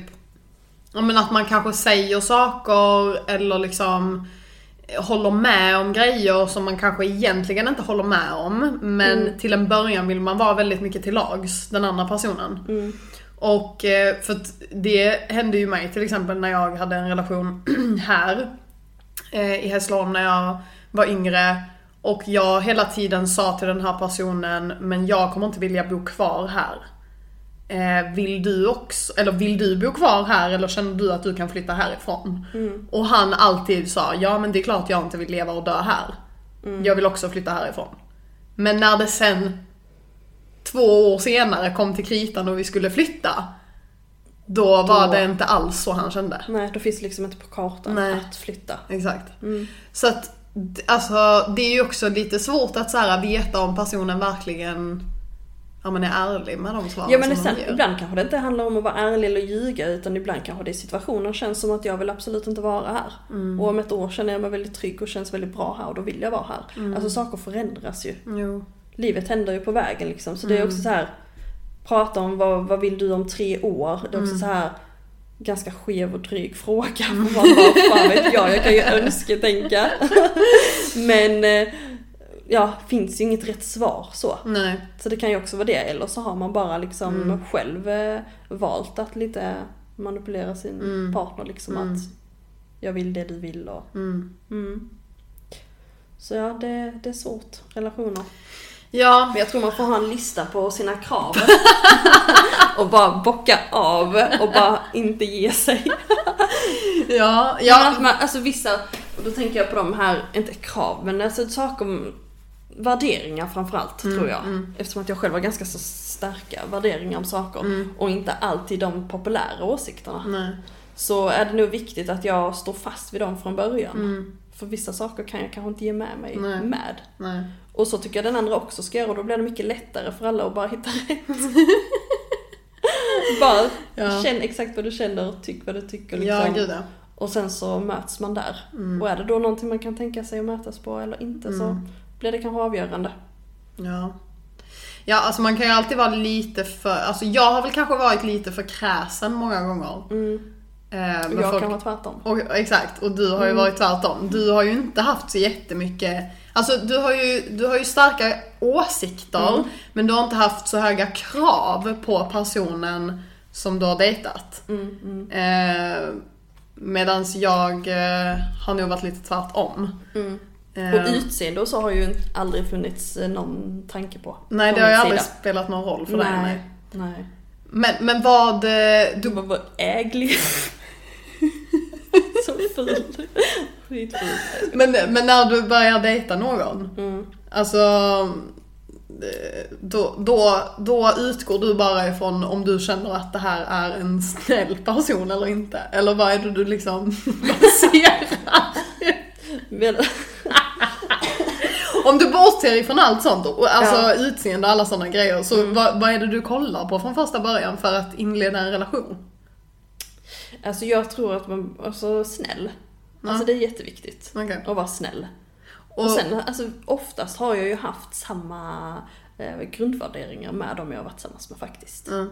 ja men att man kanske säger saker eller liksom håller med om grejer som man kanske egentligen inte håller med om. Men till en början vill man vara väldigt mycket till lags, den andra personen. Och eh, för det hände ju mig till exempel när jag hade en relation här eh, i Hässleholm när jag var yngre. Och jag hela tiden sa till den här personen, men jag kommer inte vilja bo kvar här. Eh, vill du också, eller vill du bo kvar här eller känner du att du kan flytta härifrån? Och han alltid sa, ja men det är klart jag inte vill leva och dö här. Jag vill också flytta härifrån. Men när det sen två år senare kom till kritan och vi skulle flytta. Då var Då- det inte alls så han kände. Nej, då finns det liksom inte på kartan Nej. att flytta. Exakt. Så att, alltså det är ju också lite svårt att så här, veta om personen verkligen ja, men är ärlig med de svaren Ja men som sen, de ger. ibland kanske det inte handlar om att vara ärlig eller ljuga utan ibland kanske det i situationen känns som att jag vill absolut inte vara här. Mm. Och om ett år känner jag mig väldigt trygg och känns väldigt bra här och då vill jag vara här. Mm. Alltså saker förändras ju. Jo. Livet händer ju på vägen liksom. Så det är Mm. också så här prata om vad, vad vill du om tre år? Det är Mm. också så här ganska skev och dryg fråga. Man bara, fan vet jag, jag kan ju önsketänka. Men eh, ja, finns ju inget rätt svar så. Nej. Så det kan ju också vara det, eller så har man bara liksom Mm. själv eh, valt att lite manipulera sin Mm. partner liksom Mm. att jag vill det du vill och Mm. mm. Så ja, det, det är svårt, relationer. Ja, Men jag tror man får ha en lista på sina krav. och bara bocka av och bara inte ge sig. ja, Ja. man, alltså vissa, och då tänker jag på de här, inte krav, men alltså saker, värderingar framförallt tror jag. Eftersom att jag själv har ganska så starka värderingar om saker. Och inte alltid de populära åsikterna. Nej. Så är det nog viktigt att jag står fast vid dem från början. Mm. För vissa saker kan jag kanske inte ge med mig Nej. med. Nej. Och så tycker jag den andra också ska göra och då blir det mycket lättare för alla att bara hitta rätt. bara Ja. känn exakt vad du känner och tyck vad du tycker. Liksom. Ja, gud ja. Och sen så möts man där. Mm. Och är det då någonting man kan tänka sig att mötas på eller inte så Mm. Blir det kanske avgörande. Ja. Ja, alltså man kan ju alltid vara lite för, alltså jag har väl kanske varit lite för kräsen många gånger. Mm. Eh, Och jag folk- kan vara tvärtom. Och, exakt, och du har ju Mm. varit tvärtom. Du har ju inte haft så jättemycket, alltså du har ju, du har ju starka åsikter, Mm. men du har inte haft så höga krav på personen som du har dejtat. Mm, mm, Eh, medans jag eh, har nog varit lite tvärtom. mm. Eh, Och utseende och så har ju aldrig funnits eh, någon tanke på. nej, det har ju aldrig sida. spelat någon roll för dig. Nej. Nej. Nej. Men, men vad, eh, Du du, bara var äglig. så ful. Skitful. men, men när du börjar dejta någon, Mm. alltså eh, då, då, då utgår du bara ifrån om du känner att det här är en snäll person eller inte? Eller vad är det du liksom baserar? Om du bortser ifrån allt sånt, alltså Ja. utseende och alla sådana grejer, så vad, vad är det du kollar på från första början för att inleda en relation? alltså jag tror att man, alltså snäll. Alltså det är jätteviktigt. Okej. Att vara snäll. Och, Och- sen, alltså oftast har jag ju haft samma eh, grundvärderingar med dem jag har varit tillsammans med faktiskt. Mm.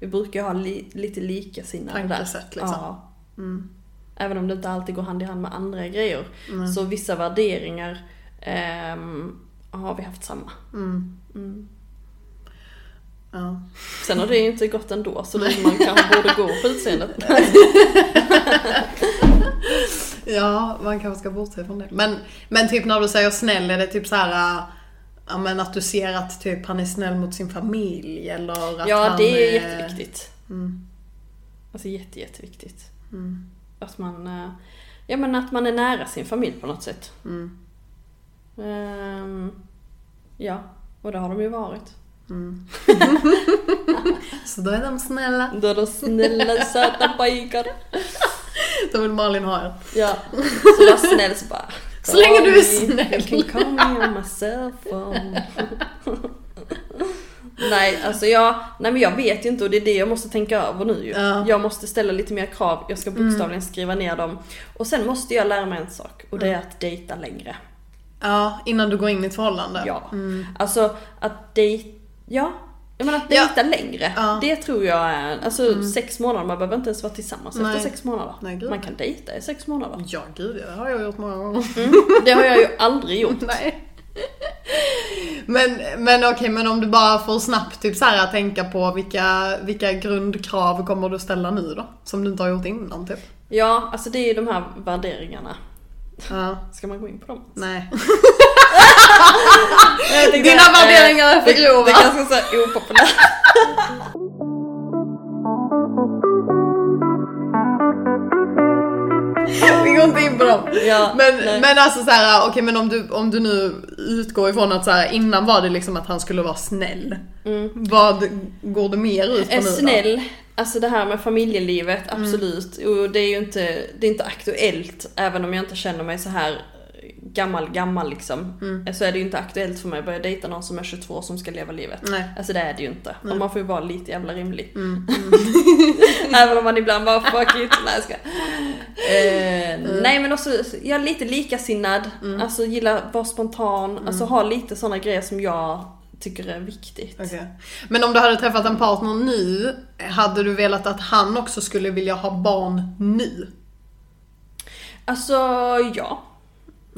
Vi brukar ju ha li, lite likasinnade där. Tankesätt, liksom. Ja. Mm. Även om det inte alltid går hand i hand med andra grejer. Så vissa värderingar ehm, har vi haft samma. Mm. Mm. Ja. Sen har det ju inte gått ändå så man kanske borde gå på utseendet. ja, man kanske ska bortse från det. Men, men typ när du säger snäll, är det typ så här... äh, Ja men att du ser att typ han är snäll mot sin familj eller att Ja han det är jätteviktigt. Mm. Alltså jätte, jätteviktigt. Mm. Att man, eh, ja men att man är nära sin familj på något sätt. Mm. Ehm, ja, och det har de ju varit. Så då är de snälla. Då är de snälla söta pojkar. Då vill Malin ha er. Ja, så var snäll så bara. Så länge du är "Call me, snäll." You can call me on my cell phone. nej, alltså jag, nej men jag vet ju inte och det är det jag måste tänka över nu ju. Ja. Jag måste ställa lite mer krav, jag ska bokstavligen skriva ner dem. Och sen måste jag lära mig en sak och det är att dejta längre. Ja, innan du går in i ett förhållande. Ja. Alltså att dejta, ja. Jag menar att Ja. dejta längre, Ja. det tror jag är, alltså sex månader, man behöver inte ens vara tillsammans Nej. efter sex månader. Nej, man kan dejta i sex månader. Ja, gud det har jag gjort många gånger. Det har jag ju aldrig gjort. Nej. Men, men okej, men om du bara får snabbt typ så här att tänka på vilka, vilka grundkrav kommer du ställa nu då? Som du inte har gjort innan typ? Ja, alltså det är ju de här värderingarna. Ja, Ska man gå in på dem? nej. Dina värderingar är för grova. Det är ganska så här opopulärt. Vi går inte in på dem. Ja, Men, nej. men alltså så här, okej men om du, om du nu utgår ifrån att så här, innan var det liksom att han skulle vara snäll. Vad går det mer ut på Är nu då? Alltså det här med familjelivet, absolut. Och det är ju inte, det är inte aktuellt, även om jag inte känner mig så här gammal, gammal liksom. Så är det ju inte aktuellt för mig att börja dejta någon som är 22 som ska leva livet. Nej. Alltså det är det ju inte. Och man får ju vara lite jävla rimlig. Även om man ibland bara fuck it, nej jag ska. Eh, Nej men också, jag är lite likasinnad, alltså gillar vara spontan, alltså ha lite sådana grejer som jag tycker är viktigt. Okej. Men om du hade träffat en partner nu, hade du velat att han också skulle vilja ha barn nu? Alltså ja.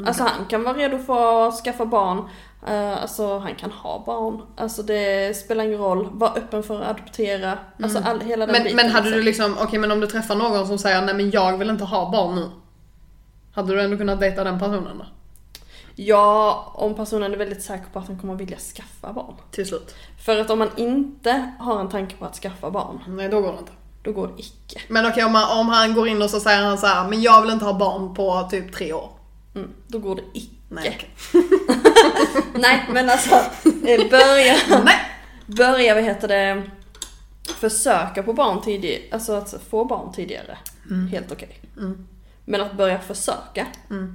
Alltså han kan vara redo för att skaffa barn. Eh, alltså han kan ha barn. Alltså det spelar ingen roll. Var öppen för att adoptera. Alltså all, hela den Men, biten. men hade du liksom. liksom, okej men om du träffar någon som säger nej men jag vill inte ha barn nu. Hade du ändå kunnat dejta den personen då? Ja, om personen är väldigt säker på att han kommer att vilja skaffa barn. Till slut? För att om man inte har en tanke på att skaffa barn, Nej då går det inte. då går det icke. Men okej om, han- om han går in och så säger han så här, men jag vill inte ha barn på typ tre år. Mm, då går det icke. Nej. Nej men alltså, eh, börja, Nej! börja vad heter det, försöka på barn tidigt, alltså att få barn tidigare. Helt okej. Men att börja försöka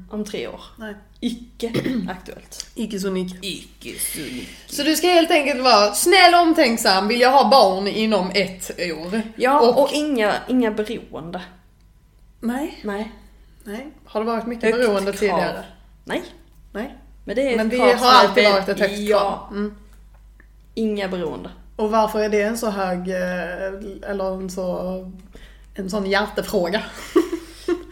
om tre år, Nej. Icke aktuellt. Icke så mycket. Icke så Så du ska helt enkelt vara snäll och omtänksam, vill jag ha barn inom ett år. Ja, och, Och- inga, inga beroende. Nej. Nej. Nej. Har det varit mycket Högt beroende krav. tidigare? Nej. Nej. Men det Men det har alltid väl- varit ett högt Ja, krav. Mm. inga beroende. Och varför är det en så hög, eh, eller en så, en sån hjärtefråga?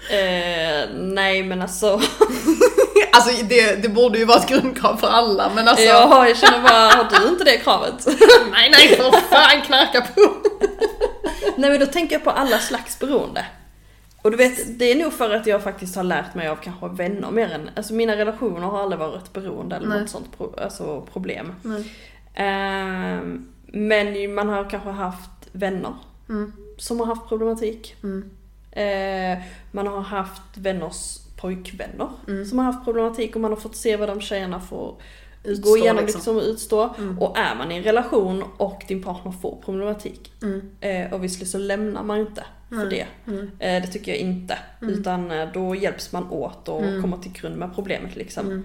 Eh, nej men alltså, Alltså det, det borde ju vara ett grundkrav för alla men alltså. ja, jag känner bara, har du inte det kravet? Nej nej för fan knarka på! nej men då tänker jag på alla slags beroende. Och du vet, det är nog för att jag faktiskt har lärt mig av kanske vänner mer än, alltså mina relationer har aldrig varit beroende eller Nej. något sånt pro, alltså problem. Ehm, men man har kanske haft vänner Mm. som har haft problematik. Mm. Eh, man har haft vänners pojkvänner Mm. som har haft problematik och man har fått se vad de tjejerna får Utstå, gå igenom liksom. liksom och utstå. Och är man i en relation och din partner får problematik, Mm. eh, obviously så lämnar man inte för det. Mm. Eh, det tycker jag inte. Utan eh, då hjälps man åt och Mm. kommer till grund med problemet liksom. Mm.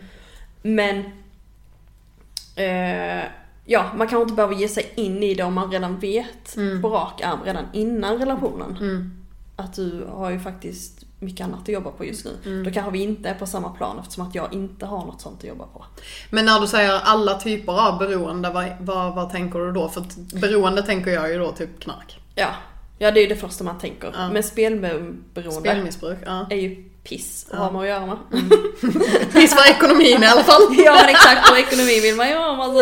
Men eh, ja, man kanske inte behöver ge sig in i det om man redan vet Mm. på rak arm redan innan relationen. Mm. Att du har ju faktiskt mycket annat att jobba på just nu. Mm. Då kanske vi inte är på samma plan eftersom att jag inte har något sånt att jobba på. Men när du säger alla typer av beroende, vad, vad, vad tänker du då? För beroende tänker jag ju då typ knark. Ja, ja det är ju det första man tänker. Ja. Men spelberoende Spelmissbruk, ja. är ju piss att Ja. ha med att göra med. Piss för ekonomin i alla fall. ja men exakt, och ekonomi vill man ha. Alltså.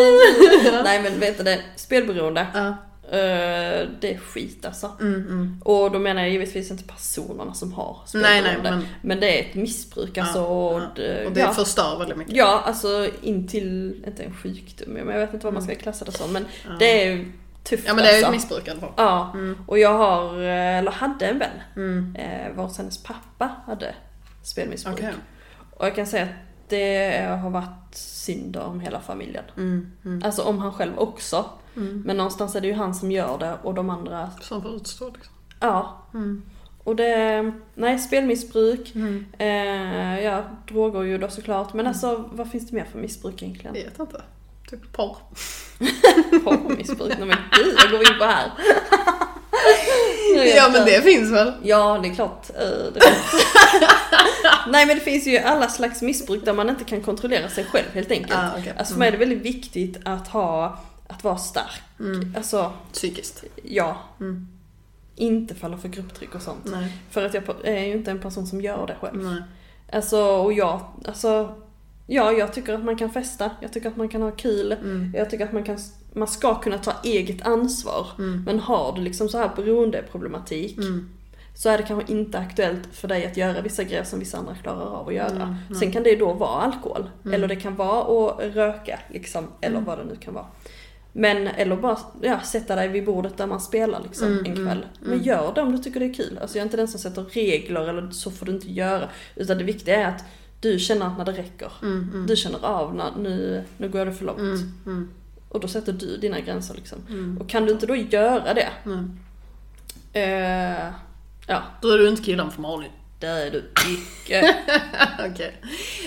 Nej men vet du det, spelberoende. Ja. Eh, det är skit alltså. Mm, mm. Och då menar jag givetvis inte personerna som har spelberoende. men- men... det är ett missbruk alltså. Ja, och, ja. det- Och det ja. förstör väldigt mycket. Ja, alltså in till, inte en sjukdom, men jag vet inte vad man ska klassa det som. Men Mm. Ja. det är tufft Ja men det är alltså. ett missbruk i alla fall. Ja, Mm. och jag har, eh, eller hade en vän, Mm. eh, vars hennes pappa hade spelmissbruk. Okej. Och jag kan säga att det har varit synd om hela familjen. Mm. Mm. Alltså om han själv också. Mm. Men någonstans är det ju han som gör det och de andra, Som får utstå liksom. ja. Mm. Och det, nej spelmissbruk, Mm. eh, ja droger ju då såklart. Men alltså vad finns det mer för missbruk egentligen? Vet inte. Typ porr. Porrmissbruk, nej men gud vad går vi in på här? Ja men det finns väl? Ja, det är klart. eh, Det finns. Nej men det finns ju alla slags missbruk där man inte kan kontrollera sig själv helt enkelt. Ah, okej. Alltså för mig är det väldigt viktigt att ha, att vara stark. Mm. Alltså, Psykiskt. ja. Mm. Inte falla för grupptryck och sånt. Nej. För att jag är ju inte en person som gör det själv. Nej. Alltså, och jag, alltså, ja jag tycker att man kan festa, jag tycker att man kan ha kul, Mm. jag tycker att man kan, man ska kunna ta eget ansvar. Mm. Men har du liksom så här beroendeproblematik Mm. så är det kanske inte aktuellt för dig att göra vissa grejer som vissa andra klarar av att göra. Mm, mm. Sen kan det ju då vara alkohol, Mm. eller det kan vara att röka liksom, eller vad det nu kan vara. Men, eller bara ja, sätta dig vid bordet där man spelar liksom Mm, en mm, kväll. Men mm. gör det om du tycker det är kul. Alltså jag är inte den som sätter regler eller så får du inte göra. Utan det viktiga är att du känner att när det räcker. Mm. Mm. Du känner av när nu, nu går det för långt. Mm. Mm. Och då sätter du dina gränser liksom. Mm. Och kan du inte då göra det, Mm. eh, ja, Då är du inte killen för Malin. det är du icke. Okej.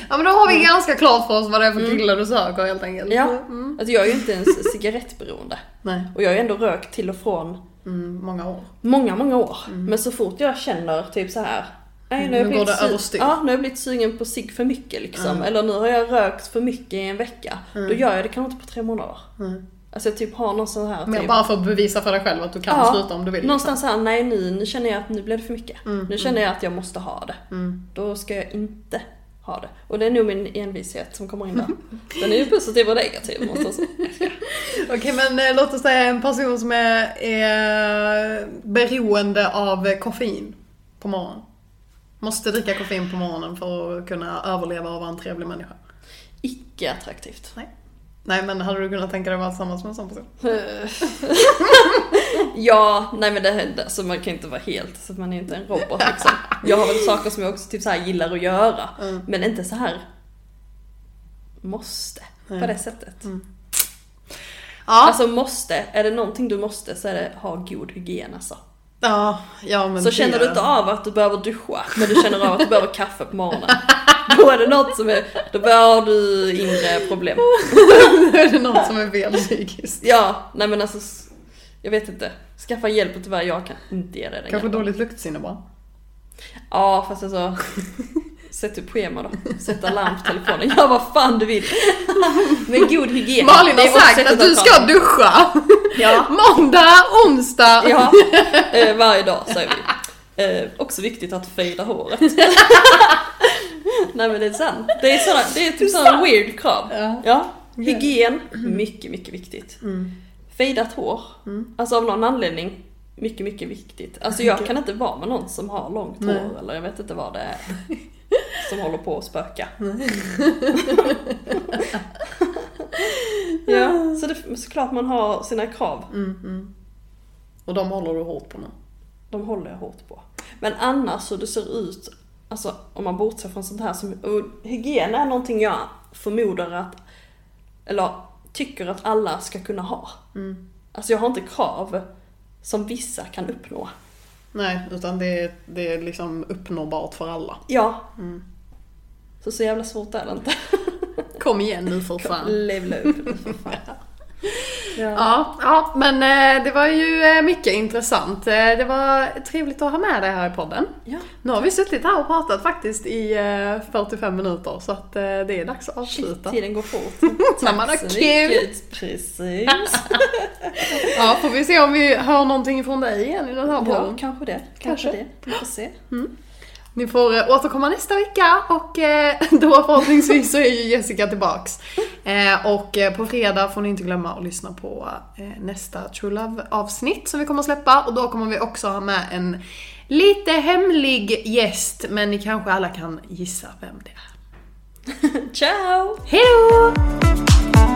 Ja men då har vi ganska klart för oss vad det är för killar du söker helt enkelt. Ja. Mm. Alltså jag är ju inte ens cigarettberoende. Nej. Och jag har ju ändå rökt till och från Mm, många år. många, många år. Men så fort jag känner typ så här. Nej, nu, har jag Mm. Nu går blivit det överstyr. Ja, nu har jag blivit sugen på cigg för mycket liksom. Mm. Eller nu har jag rökt för mycket i en vecka. Då Mm. gör jag det kanske inte på tre månader. Mm. Alltså jag typ har någon sån här Men typ, bara för att bevisa för dig själv att du kan Ja. sluta om du vill. Någonstans här, nej nu, nu känner jag att nu blev det för mycket. Mm, Nu känner jag att jag måste ha det. Mm. Då ska jag inte ha det. Och det är nog min envishet som kommer in där. Den är ju positiv och negativ måste jag säga. Okej men eh, låt oss säga en person som är, är beroende av koffein på morgonen. Måste dricka koffein på morgonen för att kunna överleva och vara en trevlig människa. Icke attraktivt. Nej men hade du kunnat tänka dig att vara tillsammans med en sån person? ja, nej men det, det alltså man kan inte vara helt, så att man är inte en robot liksom. Jag har väl saker som jag också typ så gillar att göra. Mm. Men inte så här måste Nej. på det sättet. Ja, Alltså måste, är det någonting du måste så är det ha god hygien alltså. Ja, ja men Så känner du inte av att du behöver duscha, men du känner av att du behöver kaffe på morgonen. Då är det något som är, då har du inre problem. Då är det något som är fel psykiskt. Ja, nej men alltså, jag vet inte. Skaffa hjälp och tyvärr, jag kan inte ge dig den Kanske hjälpen. dåligt luktsinne bara. Ja, fast alltså. Sätt upp schema då. Sätt alarm på telefonen. Gör vad fan du vill. Men god hygien. Malin har sagt sätt att du ska duscha! Ja, Måndag, onsdag! ja. Eh, varje dag säger vi. Eh, också viktigt att fejda håret. Nej men det är sant. Det är, såna, det är typ sådana weird krav. Ja. Ja, hygien, mycket, mycket viktigt. Mm. Fejdat hår, Mm. alltså av någon anledning, mycket, mycket viktigt. Alltså jag kan inte vara med någon som har långt Nej. hår eller jag vet inte vad det är. Som håller på att spöka. ja, det, såklart man har sina krav. Mm, mm. Och de håller du hårt på nu. De håller jag hårt på. Men annars hur det ser ut, alltså om man bortser från sånt här som, hygien är någonting jag förmodar att eller tycker att alla ska kunna ha. Mm. Alltså jag har inte krav som vissa kan uppnå. Nej, utan det är, det är liksom uppnåbart för alla. Ja. Mm. Så så jävla svårt är det inte. Kom igen nu för fan. Levla upp för fan. Ja. Ja, ja, men eh, det var ju eh, mycket intressant. Eh, Det var trevligt att ha med dig här i podden. ja. Nu har vi suttit här och pratat faktiskt i eh, 45 minuter så att det är dags att avsluta. Shit, tiden går fort. När man har Tack kul. Precis. Ja, får vi se om vi hör någonting från dig igen i den här Ja, podden. kanske det. Kanske, Kanske. det. Vi får se. Ni får eh, återkomma nästa vecka och eh, då förhoppningsvis så är ju Jessica tillbaks. Eh, och på fredag får ni inte glömma att lyssna på nästa True Love avsnitt som vi kommer att släppa och då kommer vi också ha med en lite hemlig gäst men ni kanske alla kan gissa vem det är. Ciao! Hejdå!